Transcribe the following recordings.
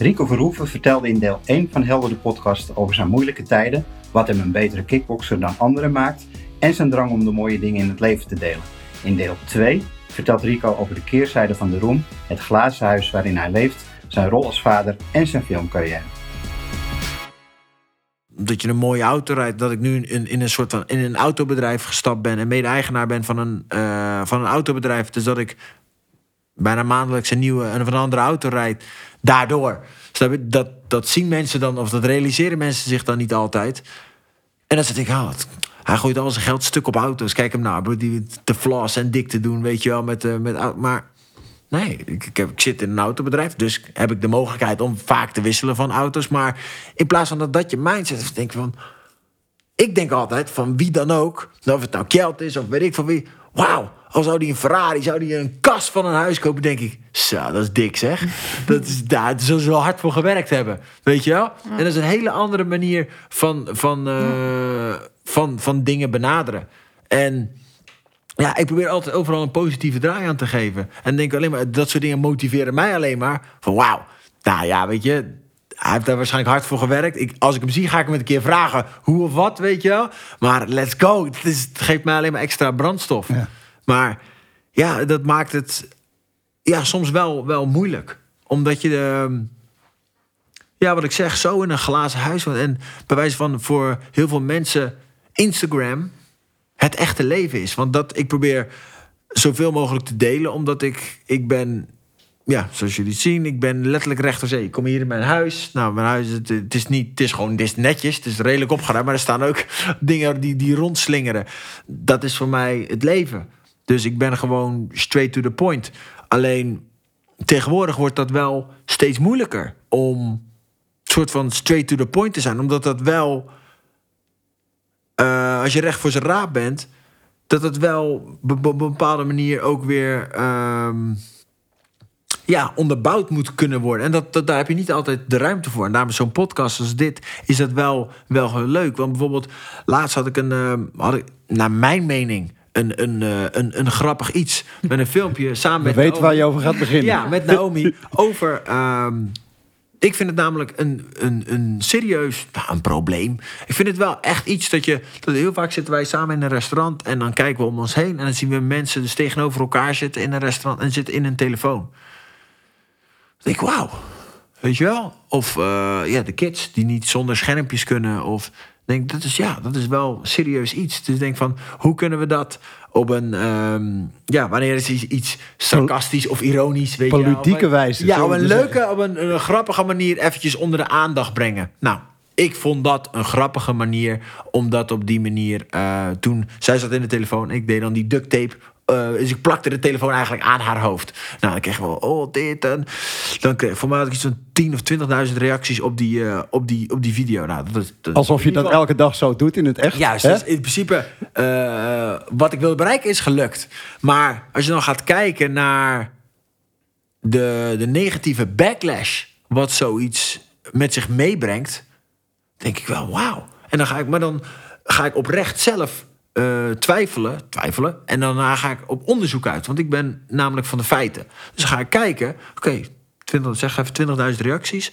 Rico Verhoeven vertelde in deel 1 van Helder de podcast over zijn moeilijke tijden, wat hem een betere kickboxer dan anderen maakt en zijn drang om de mooie dingen in het leven te delen. In deel 2 vertelt Rico over de keerzijde van de roem, het glazen huis waarin hij leeft, zijn rol als vader en zijn filmcarrière. Dat je een mooie auto rijdt, dat ik nu in, een soort van in een autobedrijf gestapt ben en mede-eigenaar ben van een, uh, van een autobedrijf. Dus dat ik bijna maandelijks een nieuwe en een andere auto rijd. Daardoor. Dat, dat zien mensen dan, of dat realiseren mensen zich dan niet altijd. En dan zit ik, ah, hij gooit al zijn geld stuk op auto's. Kijk hem nou, die te flas en dik te doen, weet je wel. Met, uh, met, maar nee, ik, ik, heb, zit in een autobedrijf, dus heb ik de mogelijkheid om vaak te wisselen van auto's. Maar in plaats van dat dat je mindset denk van. Ik denk altijd van wie dan ook, of het nou Kjeld is of weet ik van wie. Wauw, al zou die een Ferrari, zou die een kast van een huis kopen, denk ik. Zo, dat is dik zeg. dat is, daar zullen ze wel hard voor gewerkt hebben. Weet je wel? En dat is een hele andere manier van, van, uh, van, van dingen benaderen. En ja, ik probeer altijd overal een positieve draai aan te geven. En denk alleen maar, dat soort dingen motiveren mij alleen maar. Van wauw, nou ja, weet je, hij heeft daar waarschijnlijk hard voor gewerkt. Ik, als ik hem zie, ga ik hem een keer vragen hoe of wat, weet je wel. Maar let's go. Het, is, het geeft mij alleen maar extra brandstof. Ja. Maar ja, dat maakt het ja, soms wel, wel moeilijk. Omdat je ehm, ja, wat ik zeg, zo in een glazen huis. En bij wijze van voor heel veel mensen Instagram het echte leven is. Want dat ik probeer zoveel mogelijk te delen, omdat ik, ik ben, ja, zoals jullie zien, ik ben letterlijk rechter zee. Ik kom hier in mijn huis. Nou, mijn huis, het, het is niet, het is gewoon, het is netjes, het is redelijk opgeruimd, maar er staan ook dingen die, die rondslingeren. Dat is voor mij het leven. Dus ik ben gewoon straight to the point. Alleen tegenwoordig wordt dat wel steeds moeilijker om soort van straight to the point te zijn. Omdat dat wel, uh, als je recht voor zijn raap bent, dat het wel op een bepaalde manier ook weer um, ja, onderbouwd moet kunnen worden. En dat, dat, daar heb je niet altijd de ruimte voor. En daarom zo'n podcast als dit is dat wel, wel leuk. Want bijvoorbeeld, laatst had ik een, uh, had ik, naar mijn mening een, een, eh, een, een grappig iets. Met een filmpje samen met. We weten waar je over gaat beginnen. Ja, met Naomi. over. Ehm, ik vind het namelijk een, een, een serieus nou, een probleem. Ik vind het wel echt iets dat je. Dat heel vaak zitten wij samen in een restaurant en dan kijken we om ons heen en dan zien we mensen dus tegenover elkaar zitten in een restaurant en zitten in een telefoon. Dan denk ik, wauw. Weet je wel? Of uh, ja, de kids die niet zonder schermpjes kunnen. Of denk, dat is ja, dat is wel serieus iets. Dus denk van, hoe kunnen we dat op een, um, ja, wanneer is iets sarcastisch of ironisch, weet Politieke je, wijze. Ja, op een leuke, op een, een, grappige manier eventjes onder de aandacht brengen. Nou, ik vond dat een grappige manier, omdat op die manier uh, toen zij zat in de telefoon, ik deed dan die duct tape uh, dus ik plakte de telefoon eigenlijk aan haar hoofd. Nou, dan kreeg we oh, dit en... Dan kreeg voor mij had ik iets van 10 of 20.000 reacties op die, uh, op, die, op die video. Nou, dat, dat, Alsof je dat elke dag zo doet in het echt. Juist, dus in principe uh, wat ik wilde bereiken is gelukt. Maar als je dan gaat kijken naar de, de negatieve backlash... wat zoiets met zich meebrengt, denk ik wel, wauw. En dan ga ik, maar dan ga ik oprecht zelf uh, twijfelen, twijfelen. En daarna ga ik op onderzoek uit. Want ik ben namelijk van de feiten. Dus ga ik kijken. Oké, zeg even 20.000 reacties.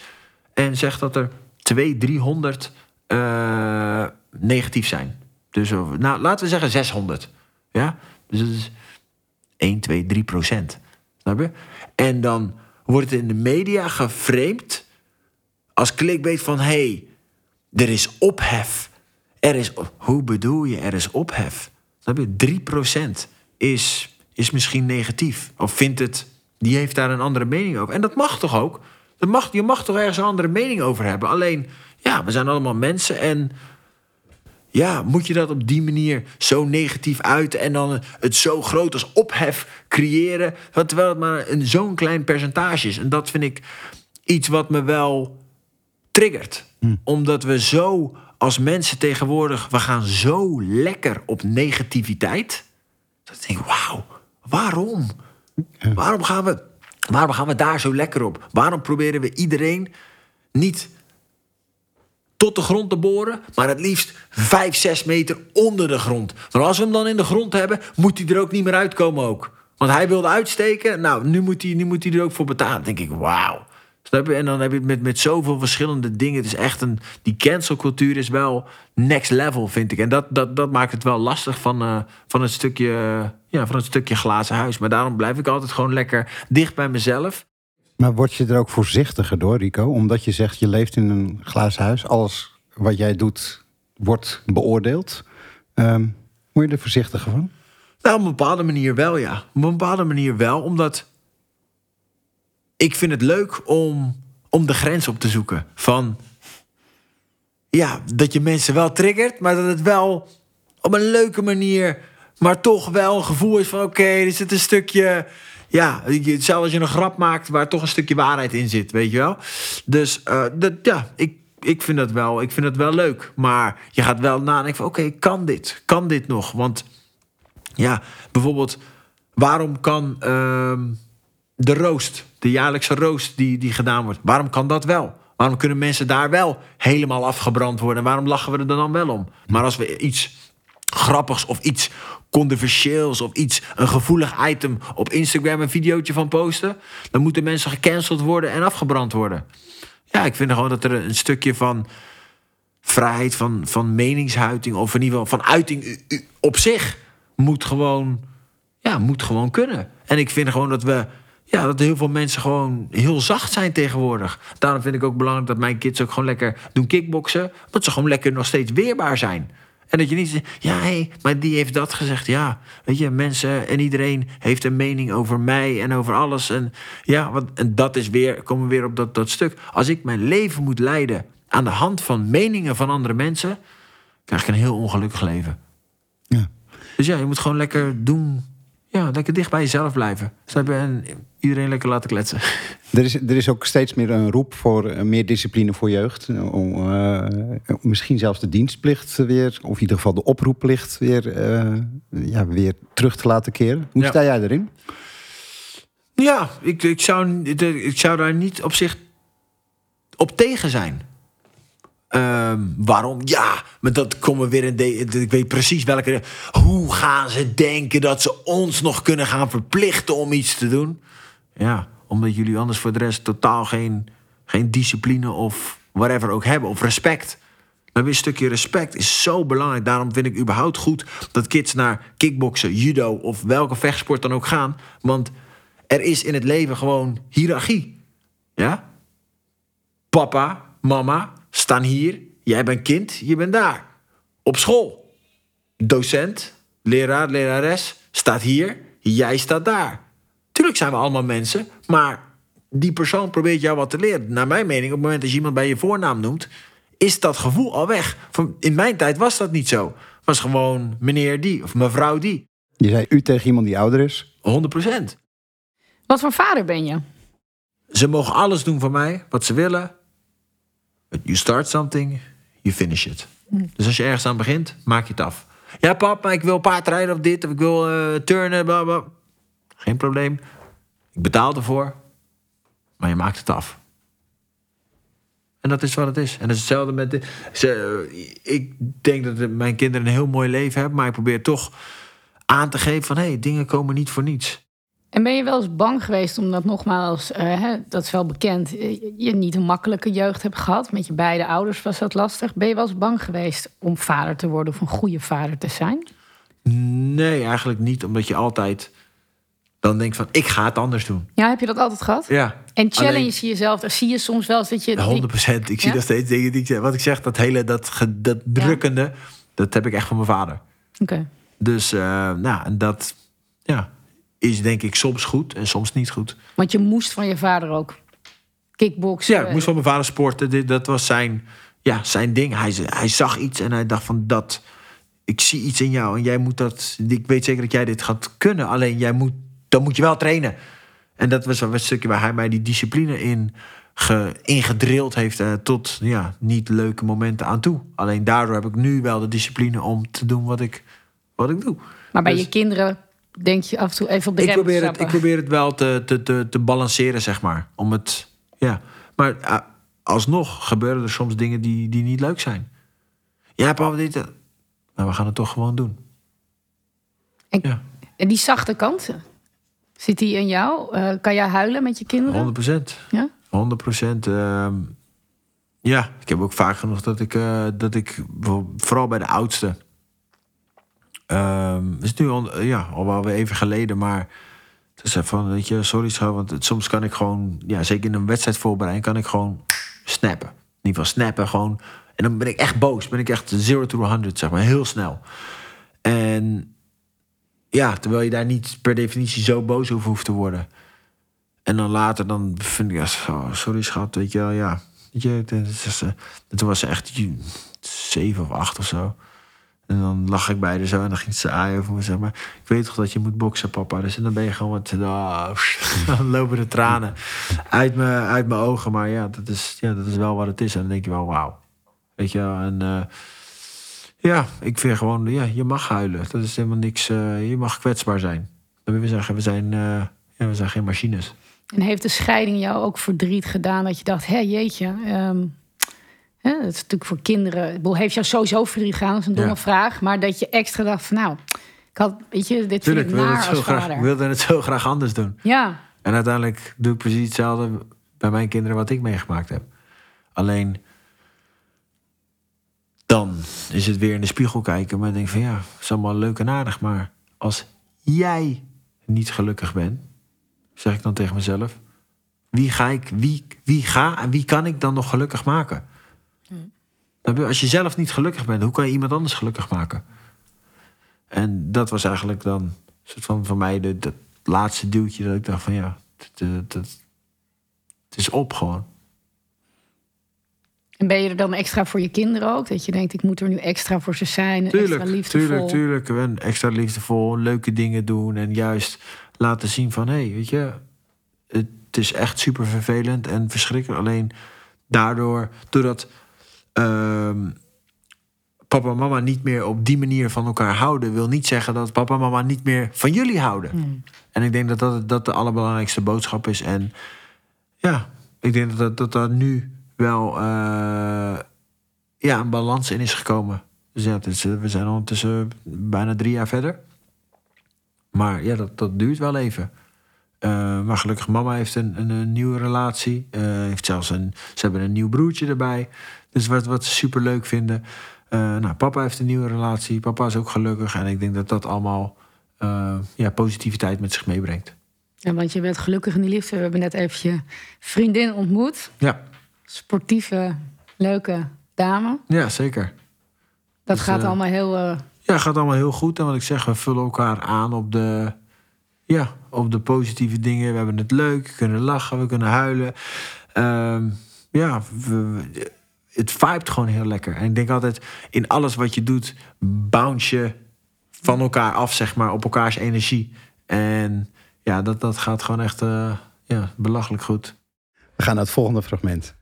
En zeg dat er 200, 300 uh, negatief zijn. Dus nou, laten we zeggen 600. Ja? Dus dat is 1, 2, 3 procent. Snap je? En dan wordt het in de media geframed als clickbait van... hey, er is ophef er is, hoe bedoel je, er is ophef? Dat je 3% is, is misschien negatief. Of vindt het, die heeft daar een andere mening over. En dat mag toch ook? Dat mag, je mag toch ergens een andere mening over hebben. Alleen, ja, we zijn allemaal mensen en ja, moet je dat op die manier zo negatief uiten en dan het zo groot als ophef creëren, terwijl het maar een zo'n klein percentage is. En dat vind ik iets wat me wel triggert, hm. omdat we zo als mensen tegenwoordig, we gaan zo lekker op negativiteit. Dat ik denk, wauw, waarom? Waarom gaan, we, waarom gaan we daar zo lekker op? Waarom proberen we iedereen niet tot de grond te boren, maar het liefst 5, 6 meter onder de grond? Maar als we hem dan in de grond hebben, moet hij er ook niet meer uitkomen ook. Want hij wilde uitsteken, nou, nu moet hij, nu moet hij er ook voor betalen. Dan denk ik, wauw. Snap je? En dan heb je het met, met zoveel verschillende dingen. Het is echt een. Die cancelcultuur is wel next level, vind ik. En dat, dat, dat maakt het wel lastig van, eh, van, het stukje, eh, ja, van het stukje glazen huis. Maar daarom blijf ik altijd gewoon lekker dicht bij mezelf. Maar word je er ook voorzichtiger door, Rico? Omdat je zegt, je leeft in een glazen huis. Alles wat jij doet, wordt beoordeeld. Ehm word je er voorzichtiger van? Nou, op een bepaalde manier wel, ja. Op een bepaalde manier wel, omdat ik vind het leuk om, om de grens op te zoeken. Van, ja, dat je mensen wel triggert, maar dat het wel op een leuke manier, maar toch wel een gevoel is van, oké, er zit een stukje, ja, zelfs als je een grap maakt waar toch een stukje waarheid in zit, weet je wel. Dus eh, dat, ja, ik, ik vind dat wel, ik vind dat wel leuk. Maar je gaat wel nadenken van, oké, kan dit? Kan dit nog? Want ja, bijvoorbeeld, waarom kan ehm, de roost, de jaarlijkse roost die, die gedaan wordt, waarom kan dat wel? Waarom kunnen mensen daar wel helemaal afgebrand worden? En waarom lachen we er dan wel om? Maar als we iets grappigs of iets controversieels of iets, een gevoelig item op Instagram een videootje van posten, dan moeten mensen gecanceld worden en afgebrand worden. Ja, ik vind gewoon dat er een stukje van vrijheid van, van meningsuiting, of in ieder geval van uiting op zich, moet gewoon, ja, moet gewoon kunnen. En ik vind gewoon dat we, ja, dat heel veel mensen gewoon heel zacht zijn tegenwoordig. Daarom vind ik ook belangrijk dat mijn kids ook gewoon lekker doen kickboksen, omdat ze gewoon lekker nog steeds weerbaar zijn. En dat je niet zegt, ja, hé, maar die heeft dat gezegd. Ja, weet je, mensen en iedereen heeft een mening over mij en over alles. En ja, want, en dat is weer, komen we weer op dat, dat stuk. Als ik mijn leven moet leiden aan de hand van meningen van andere mensen, krijg ik een heel ongelukkig leven. Ja. Dus ja, je moet gewoon lekker doen. Ja, lekker dicht bij jezelf blijven. Snap je? En iedereen lekker laten kletsen. Er is, er is ook steeds meer een roep voor eh, meer discipline voor jeugd. Om, eh, misschien zelfs de dienstplicht weer, of in ieder geval de oproepplicht weer, eh, ja, weer terug te laten keren. Hoe Ja. sta jij erin? Ja, ik, ik, zou, ik zou daar niet op zich op tegen zijn. Ehm, waarom? Ja, maar dat komen weer in de. Ik weet precies welke. Hoe gaan ze denken dat ze ons nog kunnen gaan verplichten om iets te doen? Ja, omdat jullie anders voor de rest totaal geen, geen discipline of whatever ook hebben, of respect. Maar weer een stukje respect is zo belangrijk. Daarom vind ik überhaupt goed dat kids naar kickboksen, judo of welke vechtsport dan ook gaan. Want er is in het leven gewoon hiërarchie. Ja? Papa, mama staan hier. Jij bent kind, je bent daar. Op school. Docent, leraar, lerares staat hier. Jij staat daar. Tuurlijk zijn we allemaal mensen, maar die persoon probeert jou wat te leren. Naar mijn mening, op het moment dat je iemand bij je voornaam noemt, is dat gevoel al weg. Van, in mijn tijd was dat niet zo. Was gewoon meneer die of mevrouw die. Je zei u tegen iemand die ouder is. 100 procent. Wat voor vader ben je? Ze mogen alles doen voor mij, wat ze willen. But you start something, you finish it. Dus als je ergens aan begint, maak je het af. Ja, pap, maar ik wil paardrijden of dit, of ik wil eh, turnen, bla bla. Geen probleem. Ik betaal ervoor, maar je maakt het af. En dat is wat het is. En dat is hetzelfde met... De, ze, ik denk dat mijn kinderen een heel mooi leven hebben... maar ik probeer toch aan te geven van... hé, hey, dingen komen niet voor niets. En ben je wel eens bang geweest, omdat nogmaals, eh, hè, dat is wel bekend, eh, je niet een makkelijke jeugd hebt gehad. Met je beide ouders was dat lastig. Ben je wel eens bang geweest om vader te worden of een goede vader te zijn? Nee, eigenlijk niet. Omdat je altijd dan denkt van, ik ga het anders doen. Ja, heb je dat altijd gehad? Ja, En challenge Alleen- je jezelf. Daar zie je soms wel eens dat je... 100 procent. Ik zie Ja? dat steeds dingen die ik zeg. Wat ik zeg, dat hele, dat, dat drukkende, dat heb ik echt van mijn vader. Oké. Dus, eh, nou, en dat ja, is denk ik soms goed en soms niet goed. Want je moest van je vader ook kickboksen. Ja, ik moest van mijn vader sporten. Dat was zijn, ja, zijn ding. Hij, hij zag iets en hij dacht van dat. Ik zie iets in jou en jij moet dat. Ik weet zeker dat jij dit gaat kunnen. Alleen jij moet, dan moet je wel trainen. En dat was een stukje waar hij mij die discipline in ge, ingedrild heeft. eh, tot ja, niet leuke momenten aan toe. Alleen daardoor heb ik nu wel de discipline om te doen wat ik, wat ik doe. Maar bij Dus- je kinderen denk je af en toe even op de Ik rem te probeer, het, ik probeer het wel te, te, te, te balanceren, zeg maar. Om het, ja. Maar eh, alsnog gebeuren er soms dingen die, die niet leuk zijn. Ja, papa, dit... eh. Maar we gaan het toch gewoon doen. En, Ja. en die zachte kant, zit die in jou? Eh, kan jij huilen met je kinderen? 100 procent. Ja? 100 ehm, ja, ik heb ook vaak genoeg dat ik, eh, dat ik vooral bij de oudste. Het is nu al, ja, al wel weer even geleden, maar het is van, weet je, sorry schat, want het, soms kan ik gewoon, ja, zeker in een wedstrijd voorbereiding, kan ik gewoon snappen. In ieder geval snappen, gewoon. En dan ben ik echt boos, ben ik echt 0 to 100, zeg maar, heel snel. En ja, terwijl je daar niet per definitie zo boos over hoeft te worden. En dan later, dan vind ik, ja, sorry schat, weet je wel, ja. Je, toen was ze echt zeven of acht of zo. En dan lag ik bij haar zo en dan ging ze aaien over me. Zeg maar, ik weet toch dat je moet boksen, papa. Dus en dan ben je gewoon wat... Oh, dan lopen de tranen uit mijn, uit mijn ogen. Maar ja dat, is, ja, dat is wel wat het is. En dan denk je wel, wauw. Weet je wel, en... Uh, ja, ik vind gewoon, ja, je mag huilen. Dat is helemaal niks. Uh, je mag kwetsbaar zijn. Dat wil zeggen, we zijn, uh, ja, we zijn geen machines. En heeft de scheiding jou ook verdriet gedaan dat je dacht, hé jeetje, um, hè, dat is natuurlijk voor kinderen. heeft jou sowieso verdriet gedaan, dat is een domme vraag. Maar dat je extra dacht van nou, ik had, weet je, dit Tuurlijk, vind ik naar als graag, Ik wilde het zo graag anders doen. Ja. En uiteindelijk doe ik precies hetzelfde bij mijn kinderen wat ik meegemaakt heb. Alleen dan is het weer in de spiegel kijken. Maar denk van ja, het is allemaal leuk en aardig. Maar als jij niet gelukkig bent, zeg ik dan tegen mezelf. Wie ga ik, wie, wie ga en wie kan ik dan nog gelukkig maken? Hmm. Als je zelf niet gelukkig bent, hoe kan je iemand anders gelukkig maken? En dat was eigenlijk dan soort van voor mij de, dat laatste duwtje dat ik dacht van ja, het, het is op gewoon. En ben je er dan extra voor je kinderen ook? Dat je denkt, ik moet er nu extra voor ze zijn. Tuurlijk, extra liefdevol. tuurlijk, tuurlijk. En extra liefdevol, leuke dingen doen. En juist laten zien van, hé, hey, weet je, het is echt super vervelend en verschrikkelijk. Alleen daardoor, doordat uh, papa en mama niet meer op die manier van elkaar houden, wil niet zeggen dat papa en mama niet meer van jullie houden. Hmm. En ik denk dat dat, dat de allerbelangrijkste boodschap is. En ja, ik denk dat dat, dat, nu wel uh, ja, een balans in is gekomen. Dus ja, is, we zijn ondertussen bijna drie jaar verder. Maar ja, dat, dat duurt wel even. Uh, maar gelukkig, mama heeft een, een, een nieuwe relatie. Uh, heeft zelfs een, ze hebben een nieuw broertje erbij. Dus wat, wat ze super leuk vinden. Uh, nou, papa heeft een nieuwe relatie. Papa is ook gelukkig. En ik denk dat dat allemaal ja, positiviteit met zich meebrengt. Ja, want je bent gelukkig in die liefde. We hebben net even je vriendin ontmoet. Ja. Sportieve, leuke dame. Ja, zeker. Dat dus, gaat allemaal heel ja, gaat allemaal heel goed. En wat ik zeg, we vullen elkaar aan op de, ja, op de positieve dingen. We hebben het leuk, we kunnen lachen, we kunnen huilen. Um, ja, we, het vibet gewoon heel lekker. En ik denk altijd, in alles wat je doet, bounce je van elkaar af, zeg maar, op elkaars energie. En ja, dat, dat gaat gewoon echt uh, ja, belachelijk goed. We gaan naar het volgende fragment.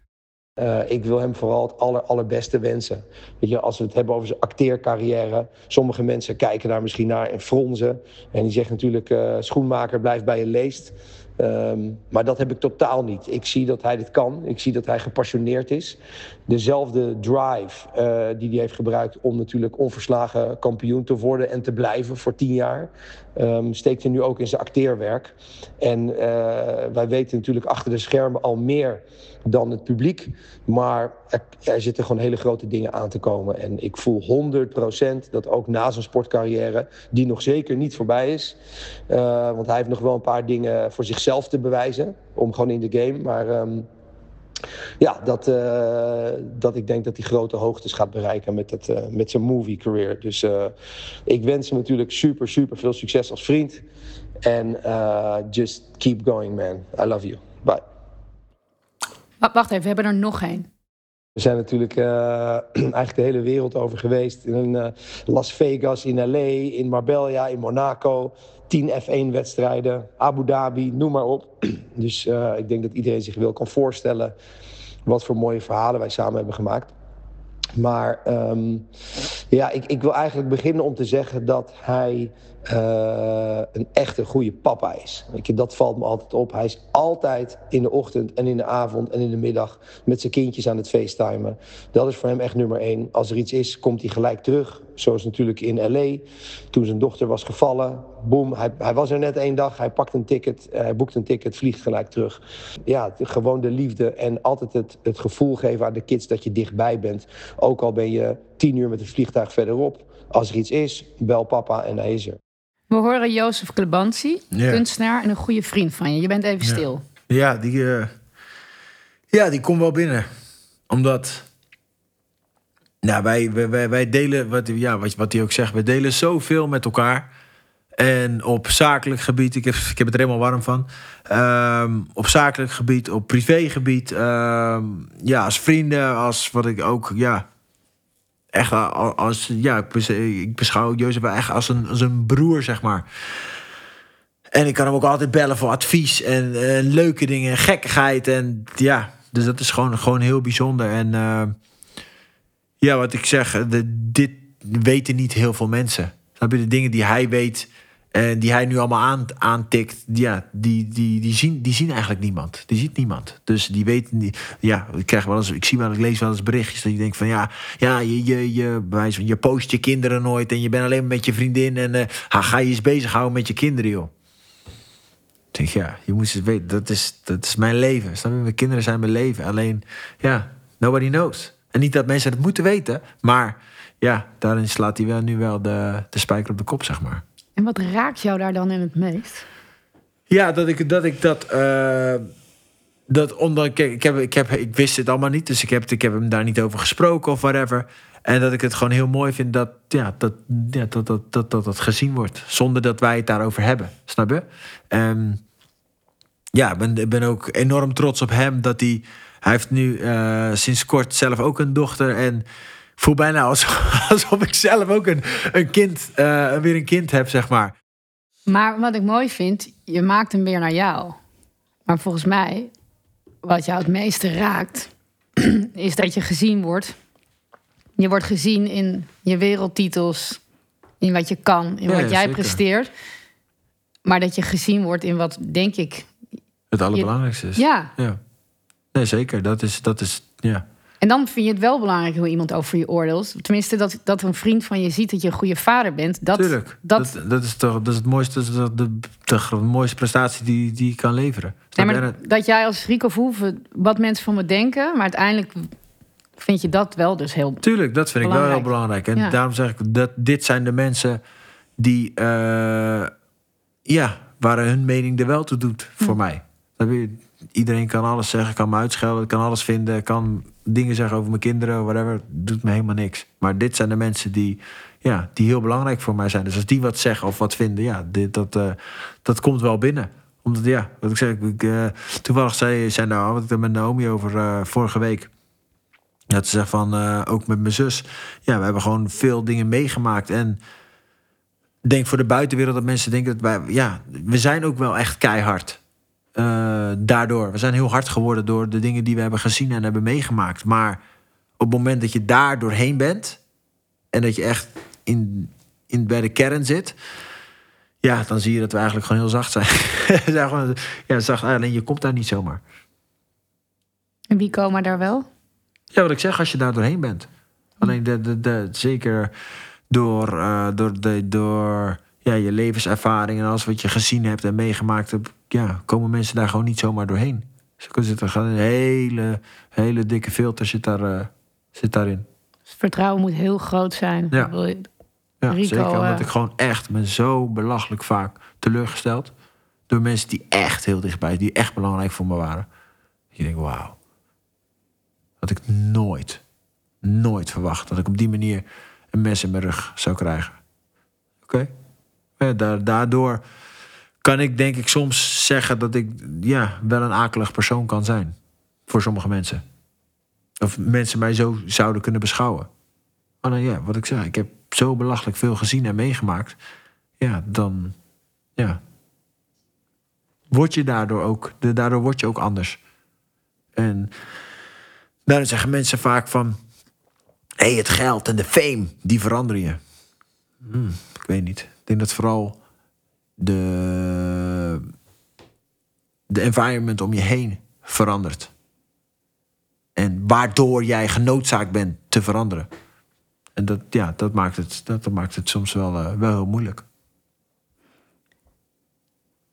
Uh, ik wil hem vooral het aller, allerbeste wensen. Weet je, als we het hebben over zijn acteercarrière. Sommige mensen kijken daar misschien naar en fronzen. En die zeggen natuurlijk, uh, schoenmaker, blijf bij je leest. Um, maar dat heb ik totaal niet. Ik zie dat hij dit kan. Ik zie dat hij gepassioneerd is. Dezelfde drive uh, die hij heeft gebruikt om natuurlijk onverslagen kampioen te worden en te blijven voor tien jaar. Um, steekt hij nu ook in zijn acteerwerk. En uh, wij weten natuurlijk achter de schermen al meer dan het publiek. Maar er, er, zitten gewoon hele grote dingen aan te komen. En ik voel 100% dat ook na zijn sportcarrière, die nog zeker niet voorbij is. Uh, want hij heeft nog wel een paar dingen voor zichzelf te bewijzen. Om gewoon in de game. Maar um, ja, dat, uh, dat ik denk dat hij grote hoogtes gaat bereiken met, het, uh, met zijn movie career. Dus uh, ik wens hem natuurlijk super, super veel succes als vriend. En just keep going, man. I love you. Bye. Wacht even, we hebben er nog één. We zijn natuurlijk uh, eigenlijk de hele wereld over geweest. In uh, Las Vegas, in LA, in Marbella, in Monaco. 10 F1-wedstrijden, Abu Dhabi, noem maar op. Dus uh, ik denk dat iedereen zich wel kan voorstellen wat voor mooie verhalen wij samen hebben gemaakt. Maar um, ja, ik, ik, wil eigenlijk beginnen om te zeggen dat hij eh, een echte goede papa is. Dat valt me altijd op. Hij is altijd in de ochtend en in de avond en in de middag met zijn kindjes aan het facetimen. Dat is voor hem echt nummer één. Als er iets is, komt hij gelijk terug. Zoals natuurlijk in L.A. Toen zijn dochter was gevallen. Boom, hij, hij was er net één dag. Hij pakt een ticket, eh, hij boekt een ticket, vliegt gelijk terug. Ja, gewoon de liefde en altijd het, het gevoel geven aan de kids dat je dichtbij bent. Ook al ben je tien uur met het vliegtuig verderop. Als er iets is, bel papa en hij is er. We horen Jozef Klebanti, Ja. kunstenaar en een goede vriend van je. Je bent even stil. Ja, die, eh, ja, die komt wel binnen. Omdat. Nou, wij, wij, wij, wij delen, wat, ja, wat, wat hij ook zegt, we delen zoveel met elkaar. En op zakelijk gebied, ik heb, ik heb het er helemaal warm van. Ehm, op zakelijk gebied, op privégebied. ehm, ja, als vrienden, als wat ik ook, ja. Echt als, ja, ik bes- ik beschouw Jozef echt als een, als een broer, zeg maar. En ik kan hem ook altijd bellen voor advies en eh, leuke dingen en gekkigheid. En ja, dus dat is gewoon, gewoon heel bijzonder. En eh, ja, wat ik zeg, de, dit weten niet heel veel mensen. Snap je, de dingen die hij weet en die hij nu allemaal aan, aantikt, ja, die, die, die, zien, die zien eigenlijk niemand. Die ziet niemand. Dus die weten niet. Ja, ik krijg wel eens, ik zie wel, ik lees wel eens berichtjes dat je denkt van ja, ja, je, je, je, van, je post je kinderen nooit en je bent alleen met je vriendin en eh, ga je eens bezighouden met je kinderen, joh. Ik denk, ja, je moet eens weten, dat is, dat is mijn leven. Snap? Mijn kinderen zijn mijn leven. Alleen, ja, nobody knows. En niet dat mensen het moeten weten, maar ja, daarin slaat hij wel nu wel de, de spijker op de kop, zeg maar. En wat raakt jou daar dan in het meest? Ja, dat ik dat. Ik dat eh, dat onder, kijk, ik, heb, ik, heb, ik wist het allemaal niet, dus ik heb, ik heb hem daar niet over gesproken of whatever. En dat ik het gewoon heel mooi vind dat ja, dat, ja, dat, dat, dat, dat, dat gezien wordt. Zonder dat wij het daarover hebben. Snap je? En ja, ik ben, ben ook enorm trots op hem dat hij. Hij heeft nu eh, sinds kort zelf ook een dochter. En voel bijna alsof, alsof ik zelf ook een, een kind, eh, weer een kind heb, zeg maar. Maar wat ik mooi vind, je maakt hem weer naar jou. Maar volgens mij, wat jou het meeste raakt, is dat je gezien wordt. Je wordt gezien in je wereldtitels, in wat je kan, in Ja, wat jij zeker. presteert. Maar dat je gezien wordt in wat, denk ik. Het allerbelangrijkste is. Ja, Ja. Nee, zeker. Dat is, dat is ja. En dan vind je het wel belangrijk hoe iemand over je oordeelt. Tenminste, dat, dat een vriend van je ziet dat je een goede vader bent. Dat, Tuurlijk. dat, Dat, dat, is toch dat is het mooiste, dat is de, de, de mooiste prestatie die, die je kan leveren. Nee, maar dat jij als Rico Verhoeven wat mensen van me denken, maar uiteindelijk vind je dat wel dus heel. Tuurlijk, dat vind ik wel heel Belangrijk. belangrijk. En Ja. daarom zeg ik dat dit zijn de mensen die, eh, ja, waar hun mening er wel toe doet voor mij. Snap je? Iedereen kan alles zeggen, kan me uitschelden, kan alles vinden, kan dingen zeggen over mijn kinderen, whatever. Doet me helemaal niks. Maar dit zijn de mensen die, ja, die heel belangrijk voor mij zijn. Dus als die wat zeggen of wat vinden, ja, dit, dat, eh, dat komt wel binnen. Omdat, ja, wat ik zeg, ik, eh, toevallig zei, zei nou, wat ik er met Naomi over eh, vorige week. Dat ze zegt van, ook met mijn zus. Ja, we hebben gewoon veel dingen meegemaakt. En denk voor de buitenwereld dat mensen denken dat wij... Ja, we zijn ook wel echt keihard. Eh, daardoor. We zijn heel hard geworden door de dingen die we hebben gezien en hebben meegemaakt. Maar op het moment dat je daar doorheen bent... en dat je echt in, in, bij de kern zit... Ja, dan zie je dat we eigenlijk gewoon heel zacht zijn. Ja, zacht. Alleen je komt daar niet zomaar. En wie komen daar wel? Ja, wat ik zeg, als je daar doorheen bent. Alleen de, de, de, zeker door, eh, door, de, door ja, je levenservaring en alles wat je gezien hebt en meegemaakt hebt, ja, komen mensen daar gewoon niet zomaar doorheen. Ze kunnen zitten gewoon een hele, hele dikke filter zit, daar, eh, zit daarin. Dus vertrouwen moet heel groot zijn. Ja. Ja, Rico, zeker omdat eh, ik gewoon echt me zo belachelijk vaak teleurgesteld door mensen die echt heel dichtbij, die echt belangrijk voor me waren. Je denkt, wauw. Had ik nooit, nooit verwacht dat ik op die manier een mes in mijn rug zou krijgen. Oké? Ja, da- daardoor kan ik denk ik soms zeggen dat ik ja, wel een akelig persoon kan zijn. Voor sommige mensen. Of mensen mij zo zouden kunnen beschouwen. Maar dan ja, wat ik zei, ik heb zo belachelijk veel gezien en meegemaakt. Ja, dan ja, word je daardoor ook, daardoor word je ook anders. En daarom zeggen mensen vaak van, hé, hey, het geld en de fame, die veranderen je. Hmm, ik weet niet. Ik denk dat vooral de, de environment om je heen verandert. En waardoor jij genoodzaakt bent te veranderen. En dat, ja, dat, maakt, het, dat, dat maakt het soms wel, eh, wel heel moeilijk.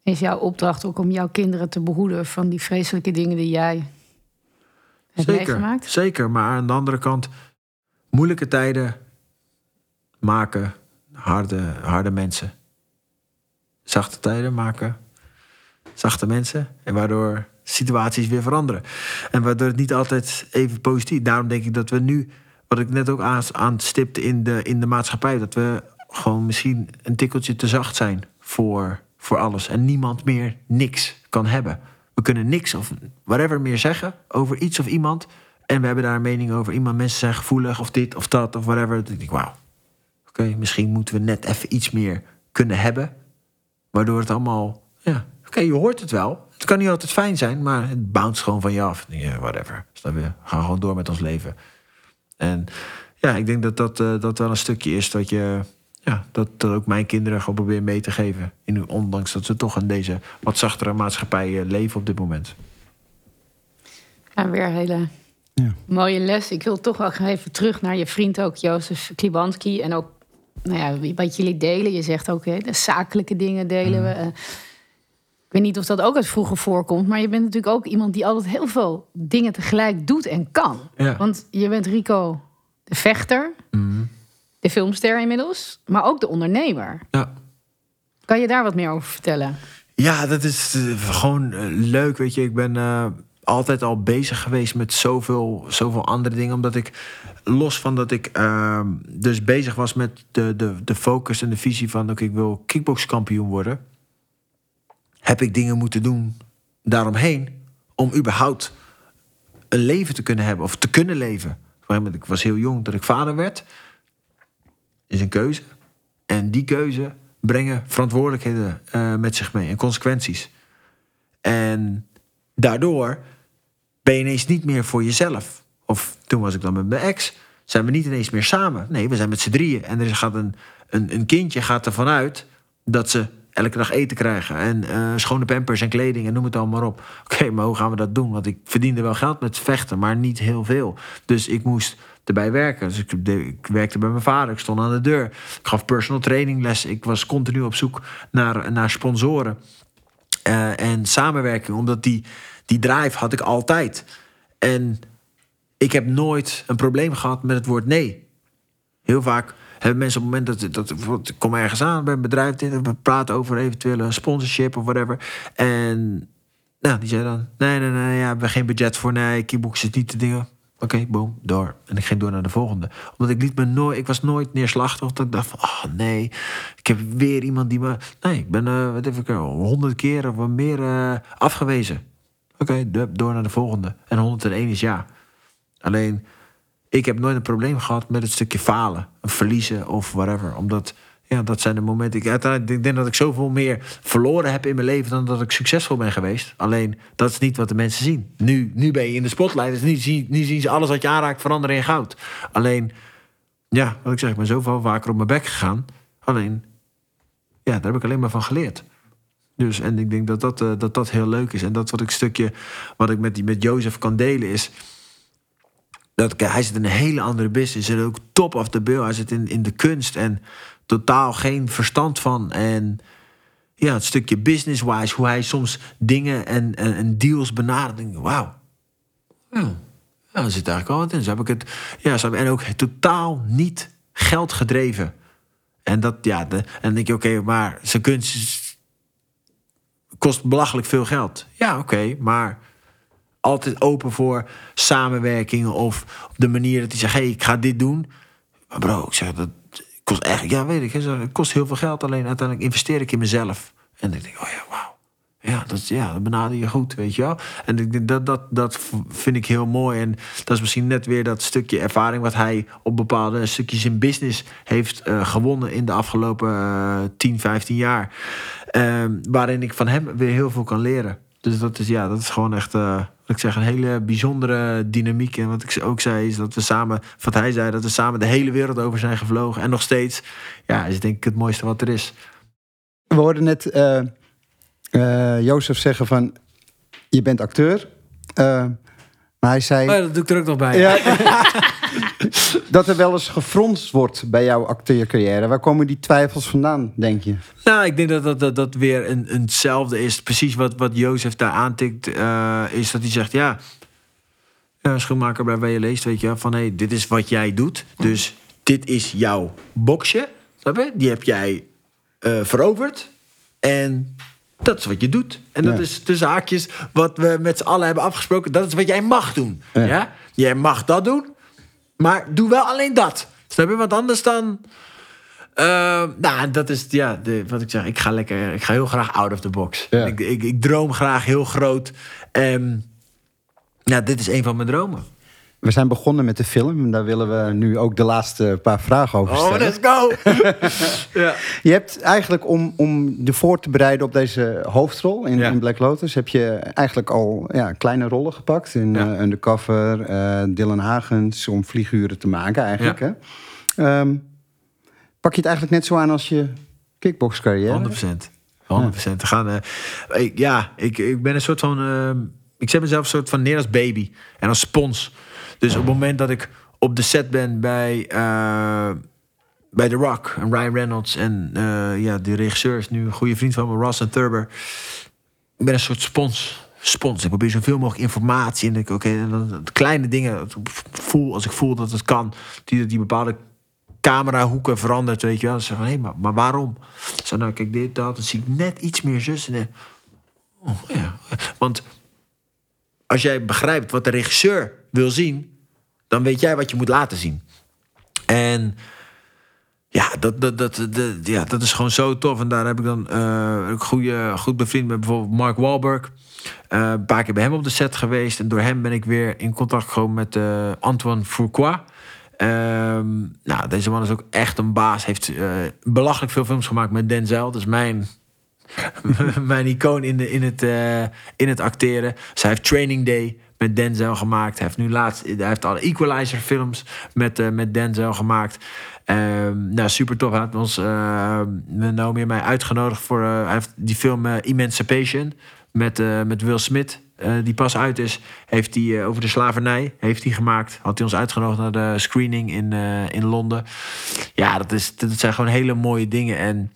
Is jouw opdracht ook om jouw kinderen te behoeden van die vreselijke dingen die jij hebt Zeker, meegemaakt? zeker. Maar aan de andere kant, moeilijke tijden maken harde, harde mensen. Zachte tijden maken zachte mensen. En waardoor situaties weer veranderen. En waardoor het niet altijd even positief. Daarom denk ik dat we nu, wat ik net ook aan, aanstipte in de, in de maatschappij, dat we gewoon misschien een tikkeltje te zacht zijn voor, voor alles. En niemand meer niks kan hebben. We kunnen niks of whatever meer zeggen over iets of iemand. En we hebben daar een mening over. Iemand, mensen zijn gevoelig of dit of dat of whatever. Dan denk ik, wauw. Oké, misschien moeten we net even iets meer kunnen hebben. Waardoor het allemaal, ja, oké, je hoort het wel. Het kan niet altijd fijn zijn, maar het bounce gewoon van je af. Whatever. Snap je? We gaan gewoon door met ons leven. En ja, ik denk dat dat, eh, dat wel een stukje is dat je... Ja, dat, dat ook mijn kinderen gewoon probeer mee te geven. In, ondanks dat ze toch in deze wat zachtere maatschappij eh, leven op dit moment. Ja, weer een hele Ja. mooie les. Ik wil toch wel even terug naar je vriend ook, Jozef Klibanski. En ook nou ja, wat jullie delen. Je zegt ook, hè, de zakelijke dingen delen we. Eh, Ik weet niet of dat ook uit vroeger voorkomt. Maar je bent natuurlijk ook iemand die altijd heel veel dingen tegelijk doet en kan. Ja. Want je bent Rico de vechter, de filmster inmiddels. Maar ook de ondernemer. Ja. Kan je daar wat meer over vertellen? Ja, dat is eh, gewoon eh, leuk. Weet je, ik ben altijd al bezig geweest met zoveel, zoveel andere dingen. Omdat ik, los van dat ik ehm, dus bezig was met de, de, de focus en de visie van... oké, ik wil kickbokskampioen worden... heb ik dingen moeten doen daaromheen... om überhaupt een leven te kunnen hebben of te kunnen leven. Ik was heel jong dat ik vader werd. Is een keuze. En die keuze brengen verantwoordelijkheden eh, met zich mee en consequenties. En daardoor ben je ineens niet meer voor jezelf. Of toen was ik dan met mijn ex, zijn we niet ineens meer samen. Nee, we zijn met z'n drieën. En er gaat een, een, een kindje gaat ervan uit dat ze elke dag eten krijgen. En eh, schone pampers en kleding en noem het allemaal op. Oké, maar hoe gaan we dat doen? Want ik verdiende wel geld met vechten, maar niet heel veel. Dus ik moest erbij werken. Dus ik werkte bij mijn vader, ik stond aan de deur. Ik gaf personal training les. Ik was continu op zoek naar, naar sponsoren. Eh, en samenwerking, omdat die, die drive had ik altijd. En ik heb nooit een probleem gehad met het woord nee. Heel vaak hebben mensen op het moment dat, dat ik kom ergens aan bij een bedrijf, we praten over eventuele sponsorship of whatever. En nou, die zei dan: nee, nee, nee, ja, we hebben geen budget voor, nee, kickbox is niet de dingen. Oké, boom, door. En ik ging door naar de volgende. Omdat ik liet me nooit, ik was nooit neerslachtig. Dat ik dacht van, oh nee, ik heb weer iemand die me... Nee, ik ben, eh wat ik er, honderd keer of meer eh, afgewezen. Oké, do- door naar de volgende. En 101 is ja. Alleen, ik heb nooit een probleem gehad met het stukje falen. Verliezen of whatever. Omdat, ja, dat zijn de momenten... Ik, uiteindelijk, ik denk dat ik zoveel meer verloren heb in mijn leven... dan dat ik succesvol ben geweest. Alleen, dat is niet wat de mensen zien. Nu, nu ben je in de spotlight. Dus nu, zien- nu zien ze alles wat je aanraakt veranderen in goud. Alleen, ja, wat ik zeg, ik ben zoveel vaker op mijn bek gegaan. Alleen, ja, daar heb ik alleen maar van geleerd. Dus, en ik denk dat dat, eh, dat dat heel leuk is. En dat wat ik stukje, wat ik met, die, met Jozef kan delen is... Dat, hij zit in een hele andere business. Hij zit ook top of the bill. Hij zit in, in de kunst en totaal geen verstand van. En ja, het stukje business-wise, hoe hij soms dingen en, en, en deals benadert. Wauw. Ja, er zit eigenlijk wel wat in. Zo heb ik het, ja, zo heb- en ook totaal niet geld gedreven. En dat, ja, de, en denk je, oké, maar zijn kunst kost belachelijk veel geld. Ja, oké, maar altijd open voor samenwerkingen of op de manier dat hij zegt, hey, ik ga dit doen. Maar bro, ik zeg, dat kost echt, ja, weet ik, het kost heel veel geld. Alleen uiteindelijk investeer ik in mezelf. En dan denk ik, oh ja, wauw. Ja, dat, ja, benader je goed, weet je wel. En ik dat, dat, dat vind ik heel mooi. En dat is misschien net weer dat stukje ervaring... wat hij op bepaalde stukjes in business heeft eh, gewonnen... in de afgelopen eh 10, 15 jaar. Ehm, waarin ik van hem weer heel veel kan leren. Dus dat is, ja, dat is gewoon echt... ik zeg, een hele bijzondere dynamiek. En wat ik ook zei, is dat we samen, wat hij zei, dat we samen de hele wereld over zijn gevlogen. En nog steeds, ja, is denk ik het mooiste wat er is. We hoorden net uh, Jozef zeggen van, je bent acteur. Uh, maar hij zei... Oh, dat doe ik er ook nog bij. Ja, dat er wel eens gefronst wordt bij jouw acteercarrière. Waar komen die twijfels vandaan, denk je? Nou, ik denk dat dat, dat, dat weer een, hetzelfde is. Precies wat, wat Jozef daar aantikt, uh, is dat hij zegt... ja, ja schoenmaker bij je leest, weet je van... hé, hey, dit is wat jij doet. Dus dit is jouw boxje. Snap je? Die heb jij uh, veroverd. En dat is wat je doet. En dat is de zaakjes wat we met z'n allen hebben afgesproken. Dat is wat jij mag doen. Ja. ja? Jij mag dat doen. Maar doe wel alleen dat. Snap je? Want anders dan... Uh, nou, dat is ja, de, wat ik zeg. Ik ga lekker. Ik ga heel graag out of the box. Ja. Ik, ik, ik, droom graag heel groot. Nou, dit is een van mijn dromen. We zijn begonnen met de film. En daar willen we nu ook de laatste paar vragen over stellen. Oh, let's go! ja. Je hebt eigenlijk om, om je voor te bereiden op deze hoofdrol in, ja. in Black Lotus... heb je eigenlijk al ja, kleine rollen gepakt. In ja. uh, Undercover, uh, Dylan Hagens, om vlieguren te maken eigenlijk. Hè? Um, pak je het eigenlijk net zo aan als je kickboxcarrière? 100%. 100%. Ja. Gaan, uh, ik, ja, ik, ik ben een soort van... ik zet mezelf een soort van neer als baby en als spons... Dus op het moment dat ik op de set ben bij, uh, bij The Rock en Ryan Reynolds en uh, ja, de regisseur is nu een goede vriend van me, Ross en Thurber. Ik ben een soort spons. Spons. Ik probeer zoveel mogelijk informatie. En ik, oké, okay, kleine dingen. Voel, als ik voel dat het kan, die, die bepaalde camerahoeken verandert, weet je wel. Dan zeg ik, hé, maar, maar waarom? Zo, nou, kijk, dit, dat, dan zie ik net iets meer zus. En, oh, ja. Want als jij begrijpt wat de regisseur wil zien, dan weet jij wat je moet laten zien. En ja, dat, dat, dat, dat, ja, dat is gewoon zo tof. En daar heb ik dan uh, goede, goed bevriend met bijvoorbeeld Mark Wahlberg. Uh, een paar keer bij hem op de set geweest. En door hem ben ik weer in contact gekomen met uh, Antoine Fourcroy. Ehm, nou, deze man is ook echt een baas. Heeft belachelijk veel films gemaakt met Denzel. Dus mijn mijn icoon in, de, in, het, in het acteren. Zij heeft Training Day met Denzel gemaakt. Hij heeft nu laatst, hij heeft alle Equalizer films met, uh, met Denzel gemaakt. Uh, nou, super tof. Hij had ons, uh, Naomi en mij uitgenodigd voor uh, hij heeft die film Emancipation met, met Will Smith. die pas uit is, heeft hij over de slavernij heeft hij gemaakt. Had hij ons uitgenodigd naar de screening in, in Londen. Ja, dat, is, dat zijn gewoon hele mooie dingen. En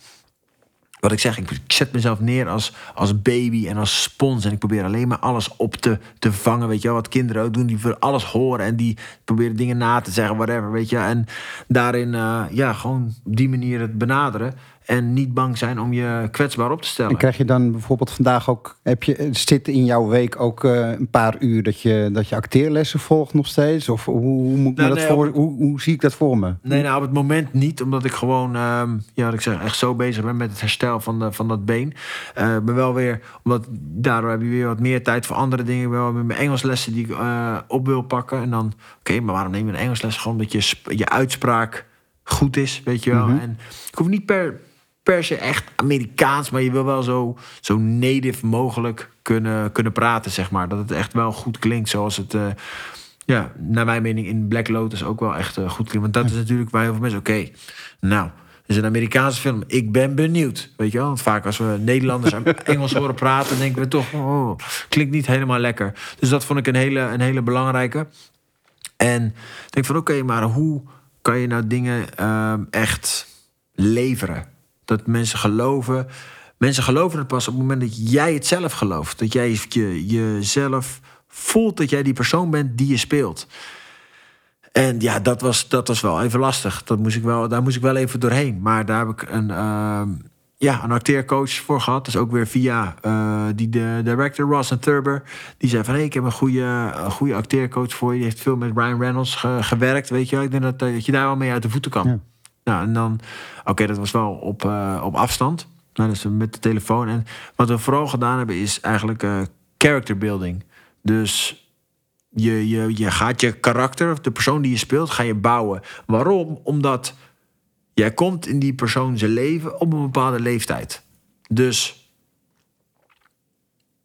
wat ik zeg, ik, zet mezelf neer als, als baby en als spons. En ik probeer alleen maar alles op te, te vangen. Weet je wat kinderen ook doen. Die voor alles horen en die proberen dingen na te zeggen, whatever. Weet je, en daarin, uh, ja, gewoon op die manier het benaderen. En niet bang zijn om je kwetsbaar op te stellen. En krijg je dan bijvoorbeeld vandaag ook, heb je, zit in jouw week ook uh, een paar uur dat je, dat je acteerlessen volgt nog steeds? Of hoe, hoe moet ik nou, me dat nee, voor, hoe, hoe zie ik dat voor me? Nee, nou op het moment niet, omdat ik gewoon, uh, ja, wat ik zeg, echt zo bezig ben met het herstel van, de, van dat been. Uh, ik ben wel weer, omdat daardoor heb je weer wat meer tijd voor andere dingen. Ik ben wel met mijn Engelslessen die ik uh, op wil pakken. En dan, oké, okay, maar waarom neem je een Engelsles? Gewoon dat je, je uitspraak goed is, weet je wel. Mm -hmm. En ik hoef niet per per se echt Amerikaans, maar je wil wel zo, zo native mogelijk kunnen, kunnen praten, zeg maar. Dat het echt wel goed klinkt zoals het, uh, ja, naar mijn mening in Black Lotus ook wel echt uh, goed klinkt. Want dat is natuurlijk bij heel veel mensen, oké, okay, nou, het is een Amerikaanse film. Ik ben benieuwd. Weet je wel? Want vaak als we Nederlanders Engels horen praten, denken we toch, oh, klinkt niet helemaal lekker. Dus dat vond ik een hele, een hele belangrijke. En denk van, oké, okay, maar hoe kan je nou dingen uh, echt leveren? Dat mensen geloven. Mensen geloven het pas op het moment dat jij het zelf gelooft. Dat jij je, jezelf voelt dat jij die persoon bent die je speelt. En ja, dat was, dat was wel even lastig. Dat moest ik wel, daar moest ik wel even doorheen. Maar daar heb ik een, uh, ja, een acteercoach voor gehad. Dus ook weer via uh, die de director, Ross en Thurber. Die zei van, hey, ik heb een goede, een goede acteercoach voor je. Die heeft veel met Ryan Reynolds ge, gewerkt, weet je. Ik denk dat, dat je daar wel mee uit de voeten kan. Ja. Nou, en dan, oké, dat was wel op, uh, op afstand. Nou, dus met de telefoon. En wat we vooral gedaan hebben, is eigenlijk uh, character building. Dus je, je, je gaat je karakter, de persoon die je speelt, ga je bouwen. Waarom? Omdat jij komt in die persoon zijn leven op een bepaalde leeftijd. Dus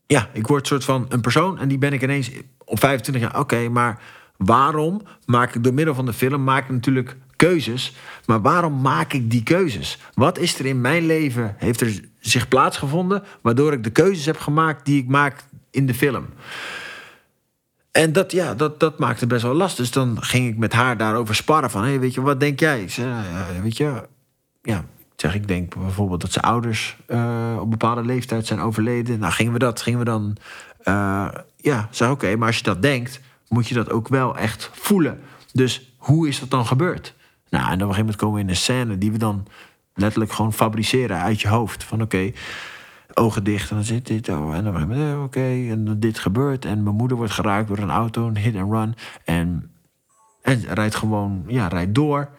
ja, ik word soort van een persoon en die ben ik ineens op 25 jaar. Oké, maar waarom maak ik door middel van de film maak ik natuurlijk keuzes, maar waarom maak ik die keuzes? Wat is er in mijn leven heeft er zich plaatsgevonden waardoor ik de keuzes heb gemaakt die ik maak in de film? En dat, ja, dat, dat maakte best wel last. Dus dan ging ik met haar daarover sparren van... Hey, weet je, wat denk jij? Ik weet je, ja, zeg, ik denk bijvoorbeeld dat zijn ouders uh, op bepaalde leeftijd zijn overleden. Nou, gingen we dat, gingen we dan... Uh, ja, zei oké, maar als je dat denkt, moet je dat ook wel echt voelen. Dus hoe is dat dan gebeurd? Nou, en op een gegeven moment komen we in een scène die we dan letterlijk gewoon fabriceren uit je hoofd. Van oké, ogen dicht en dan zit dit. Oh, en dan oké, okay, en dit gebeurt. En mijn moeder wordt geraakt door een auto, een hit and run. En, en rijdt gewoon, ja, rijdt door.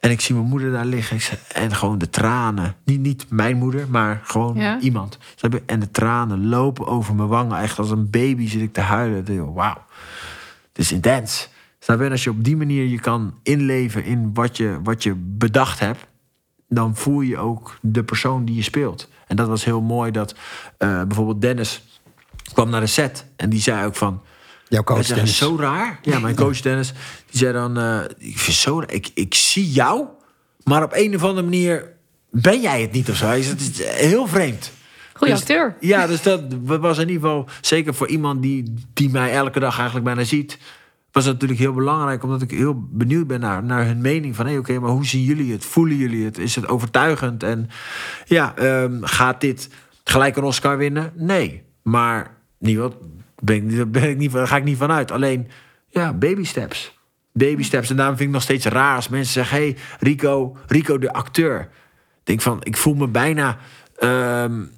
En ik zie mijn moeder daar liggen. En gewoon de tranen. Niet, niet mijn moeder, maar gewoon ja. iemand. En de tranen lopen over mijn wangen. Echt als een baby zit ik te huilen. Wauw, het is intens. Snap je? als je op die manier je kan inleven in wat je, wat je bedacht hebt, dan voel je ook de persoon die je speelt. En dat was heel mooi dat uh, bijvoorbeeld Dennis kwam naar de set en die zei ook van. Jouw coach Dennis. is zo raar. Ja, mijn coach Dennis. Die zei dan: uh, Ik vind zo ik, ik zie jou, maar op een of andere manier ben jij het niet of zo. Het is heel vreemd. Goeie dus, acteur. Ja, dus dat was in ieder geval zeker voor iemand die, die mij elke dag eigenlijk bijna ziet was natuurlijk heel belangrijk, omdat ik heel benieuwd ben naar, naar hun mening. Van hé, hey, oké, maar hoe zien jullie het? Voelen jullie het? Is het overtuigend? En ja, um, gaat dit gelijk een Oscar winnen? Nee. Maar niet wat, ben ben ik niet, daar ga ik niet vanuit. Alleen, ja, baby steps. Baby steps. En daarom vind ik nog steeds raar als mensen zeggen: hé, hey, Rico, Rico de acteur. Ik denk van, ik voel me bijna. Um,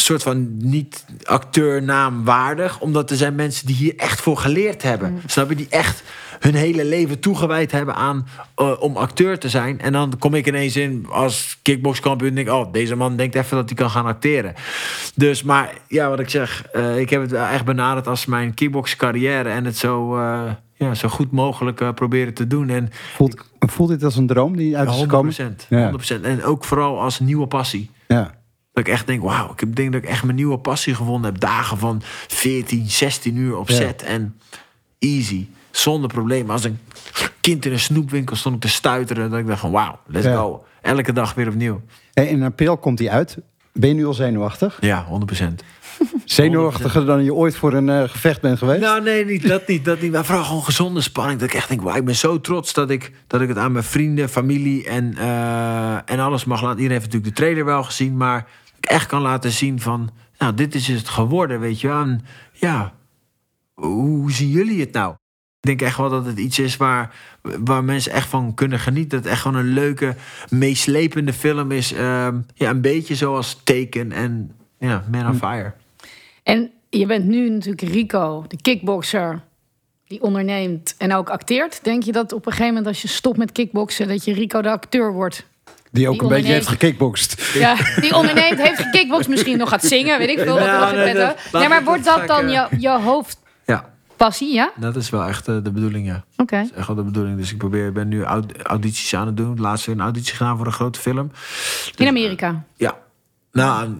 soort van niet acteurnaam waardig. Omdat er zijn mensen die hier echt voor geleerd hebben. Mm. Snap je? Die echt hun hele leven toegewijd hebben aan uh, om acteur te zijn. En dan kom ik ineens in als kickboxkampioen en denk oh, deze man denkt even dat hij kan gaan acteren. Dus, maar ja, wat ik zeg, uh, ik heb het echt benaderd als mijn kickbox-carrière en het zo... Uh, ja, zo goed mogelijk uh, proberen te doen. En voelt, voelt dit als een droom die uit is gekomen? 100%, ja. 100%. En ook vooral als nieuwe passie. Ja. Dat ik echt denk, wauw, ik denk dat ik echt mijn nieuwe passie gevonden heb. Dagen van 14, 16 uur op set. En easy, zonder probleem. Als een kind in een snoepwinkel stond ik te stuiteren. Dat ik dacht van, wauw, let's go. Elke dag weer opnieuw. Hey, in april komt hij uit. Ben je nu al zenuwachtig? Ja, 100%. Zenuwachtiger dan je ooit voor een uh, gevecht bent geweest? Nou, nee, niet, dat niet. Dat niet maar vooral gewoon gezonde spanning. Dat ik echt denk, wauw, ik ben zo trots dat ik, dat ik het aan mijn vrienden, familie en, uh, en alles mag laten. Iedereen heeft natuurlijk de trailer wel gezien, maar echt kan laten zien van, nou, dit is het geworden, weet je wel. En ja, hoe zien jullie het nou? Ik denk echt wel dat het iets is waar, waar mensen echt van kunnen genieten. Dat het echt gewoon een leuke, meeslepende film is. Uh, ja, een beetje zoals Taken en ja, Man on hm. Fire. En je bent nu natuurlijk Rico, de kickboxer, die onderneemt en ook acteert. Denk je dat op een gegeven moment als je stopt met kickboksen, dat je Rico de acteur wordt? Die ook een beetje heeft gekickboxd. Ja, die onderneemt, heeft gekickboxd, misschien nog gaat zingen, weet ik veel. Ja, nee, nee, maar wordt dat dan je, je hoofdpassie, ja? Dat is wel echt uh, de bedoeling, ja. Oké. Okay. Dat is echt wel de bedoeling. Dus ik probeer, ben nu audities aan het doen. Laatst weer een auditie gedaan voor een grote film. Dus, In Amerika? ja, nou,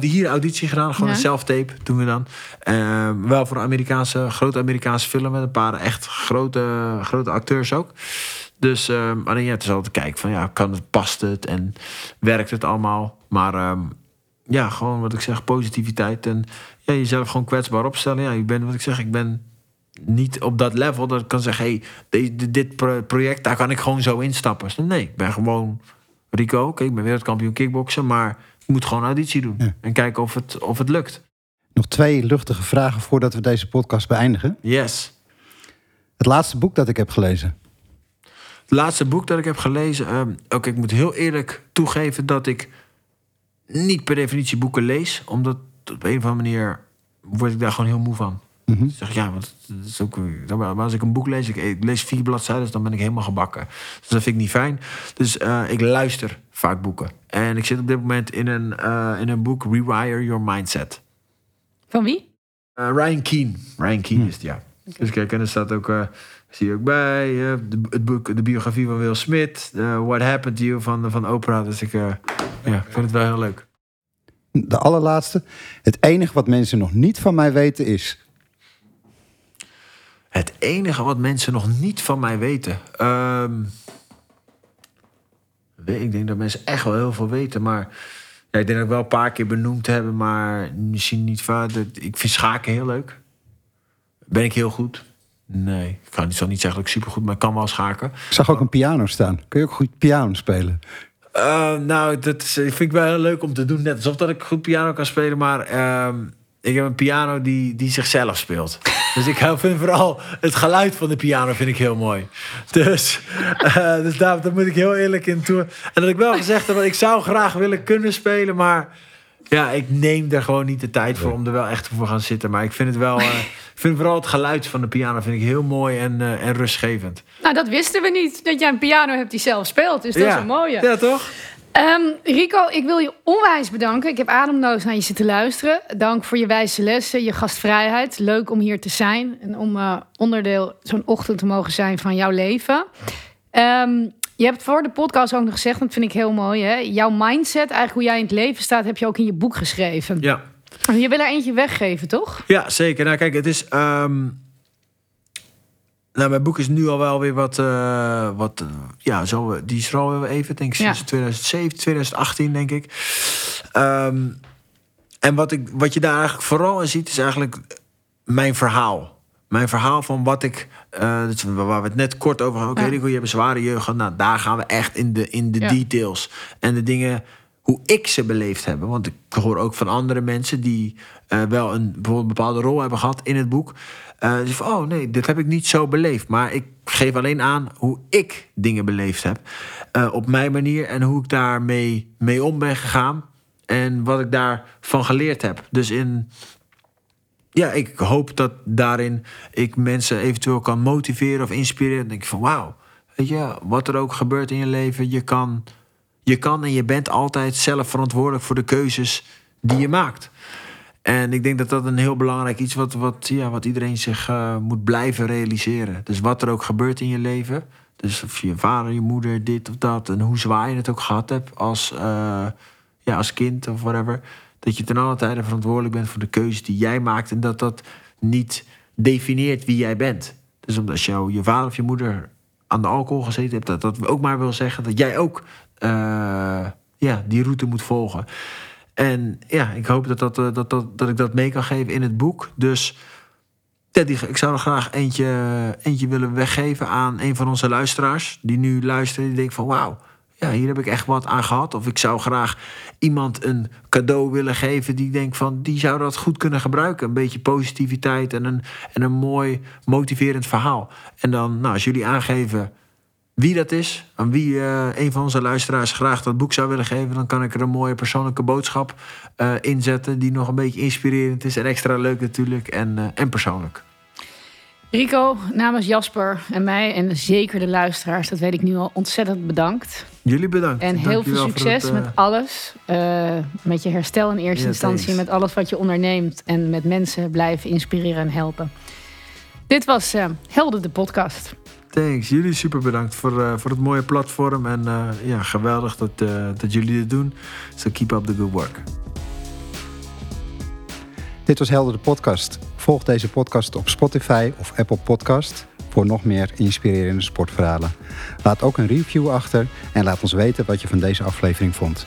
hier auditie gedaan, gewoon een self-tape doen we dan. Uh, wel voor een Amerikaanse, grote Amerikaanse film met een paar echt grote, grote acteurs ook. Dus uh, alleen ja, het is altijd kijken van ja, kan het, past het en werkt het allemaal. Maar uh, ja, gewoon wat ik zeg, positiviteit en ja, jezelf gewoon kwetsbaar opstellen. Ja, ik ben wat ik zeg, ik ben niet op dat level dat ik kan zeggen, hey, dit, dit project, daar kan ik gewoon zo instappen. Nee, ik ben gewoon Rico, oké, ik ben wereldkampioen kickboksen, maar je moet gewoon auditie doen. En kijken of het, of het lukt. Nog twee luchtige vragen voordat we deze podcast beëindigen. Yes. Het laatste boek dat ik heb gelezen. Het laatste boek dat ik heb gelezen. Um, Oké, ik moet heel eerlijk toegeven dat ik niet per definitie boeken lees. Omdat op een of andere manier word ik daar gewoon heel moe van. Mm zeg ja, want dat is ook, maar als ik een boek lees, ik, lees vier bladzijden, dan ben ik helemaal gebakken. Dus dat vind ik niet fijn. Dus uh, ik luister vaak boeken. En ik zit op dit moment in een, uh, in een boek Rewire Your Mindset. Van wie? Uh, Ryan Keen. Ryan Keen hm. is het, ja. Okay. Dus kijk, en er staat ook, zie je ook bij, de, het boek, de biografie van Will Smith, What Happened to You van, van Oprah. Dus ik, ja, vind het wel heel leuk. de allerlaatste. Het enige wat mensen nog niet van mij weten is. Het enige wat mensen nog niet van mij weten. Ehm, ik denk dat mensen echt wel heel veel weten. Maar ja, ik denk dat ik wel een paar keer benoemd hebben. Maar misschien niet vaak. Ik vind schaken heel leuk. Ben ik heel goed? Nee, ik kan niet, zal niet zeggen dat ik supergoed ben. Ik kan wel schaken. Ik zag ook een piano staan. Kun je ook goed piano spelen? Eh, nou, dat is, vind ik wel heel leuk om te doen. Net alsof dat ik goed piano kan spelen. Maar ehm, ik heb een piano die, die zichzelf speelt. Dus ik vind vooral het geluid van de piano vind ik heel mooi. Dus, eh, dus daar, daar moet ik heel eerlijk in toe. En dat ik wel gezegd heb, ik zou graag willen kunnen spelen. Maar ja, ik neem er gewoon niet de tijd voor om er wel echt voor gaan zitten. Maar ik vind het wel... eh, ik vind vooral het geluid van de piano vind ik heel mooi en, eh, en rustgevend. Nou, dat wisten we niet. Dat jij een piano hebt die zelf speelt. Dus dat is een mooie. Ja, toch? Ehm, Rico, ik wil je onwijs bedanken. Ik heb ademloos naar je zitten luisteren. Dank voor je wijze lessen, je gastvrijheid. Leuk om hier te zijn en om eh, onderdeel zo'n ochtend te mogen zijn van jouw leven. Ehm, je hebt voor de podcast ook nog gezegd, dat vind ik heel mooi. Hè? Jouw mindset, eigenlijk hoe jij in het leven staat, heb je ook in je boek geschreven. Ja. En Je wil er eentje weggeven, toch? Ja, zeker. Nou, kijk, het is. ehm, nou, mijn boek is nu al wel weer wat. eh, wat eh, ja, zo, die is er al even, denk ik, Ja. sinds 2007, 2018, denk ik. Ehm, en wat, ik, wat je daar eigenlijk vooral in ziet, is eigenlijk mijn verhaal. Mijn verhaal van wat ik. Eh, dus waar we het net kort over hadden. Oké, Ja. Rico, je hebt een zware jeugd gehad. Nou, daar gaan we echt in de, in de Ja. details. En de dingen hoe ik ze beleefd heb. Want ik hoor ook van andere mensen die eh, wel een bijvoorbeeld een bepaalde rol hebben gehad in het boek. Eh dus van, oh nee, dit heb ik niet zo beleefd. Maar ik geef alleen aan hoe ik dingen beleefd heb. op mijn manier en hoe ik daarmee mee om ben gegaan. En wat ik daarvan geleerd heb. Dus in ja, ik hoop dat daarin ik mensen eventueel kan motiveren of inspireren. Dan denk ik van wauw, weet je, wat er ook gebeurt in je leven, je kan, je kan en je bent altijd zelf verantwoordelijk voor de keuzes die je maakt. En ik denk dat dat een heel belangrijk iets wat, wat, ja, wat iedereen zich eh, moet blijven realiseren. Dus wat er ook gebeurt in je leven. Dus of je vader, je moeder, dit of dat. En hoe zwaar je het ook gehad hebt als, eh, ja, als kind of whatever. Dat je ten alle tijde verantwoordelijk bent voor de keuzes die jij maakt. En dat dat niet definieert wie jij bent. Dus omdat jou, je vader of je moeder aan de alcohol gezeten hebt... dat dat ook maar wil zeggen dat jij ook eh, ja, die route moet volgen. En ja, ik hoop dat, dat, eh, dat, dat, dat ik dat mee kan geven in het boek. Dus die, ik zou er graag eentje, eentje willen weggeven aan een van onze luisteraars. Die nu luisteren die denkt van wauw, ja, hier heb ik echt wat aan gehad. Of ik zou graag iemand een cadeau willen geven die denkt van die zou dat goed kunnen gebruiken. Een beetje positiviteit en een, en een mooi motiverend verhaal. En dan, nou, als jullie aangeven wie dat is, aan wie eh, een van onze luisteraars graag dat boek zou willen geven, dan kan ik er een mooie persoonlijke boodschap eh inzetten. Die nog een beetje inspirerend is en extra leuk natuurlijk en, eh, en persoonlijk. Rico, namens Jasper en mij en zeker de luisteraars, dat weet ik nu al, ontzettend bedankt. Jullie bedankt. En heel veel Dankjewel voor succes het, eh, met alles. eh, met je herstel in eerste Ja, instantie. thanks. Met alles wat je onderneemt. En met mensen blijven inspireren en helpen. Dit was eh, Helden de podcast. Thanks. Jullie super bedankt voor, eh, voor het mooie platform. En eh, ja, geweldig dat, eh, dat jullie dit doen. So keep up the good work. Dit was Helder de podcast. Volg deze podcast op Spotify of Apple Podcast voor nog meer inspirerende sportverhalen. Laat ook een review achter en laat ons weten wat je van deze aflevering vond.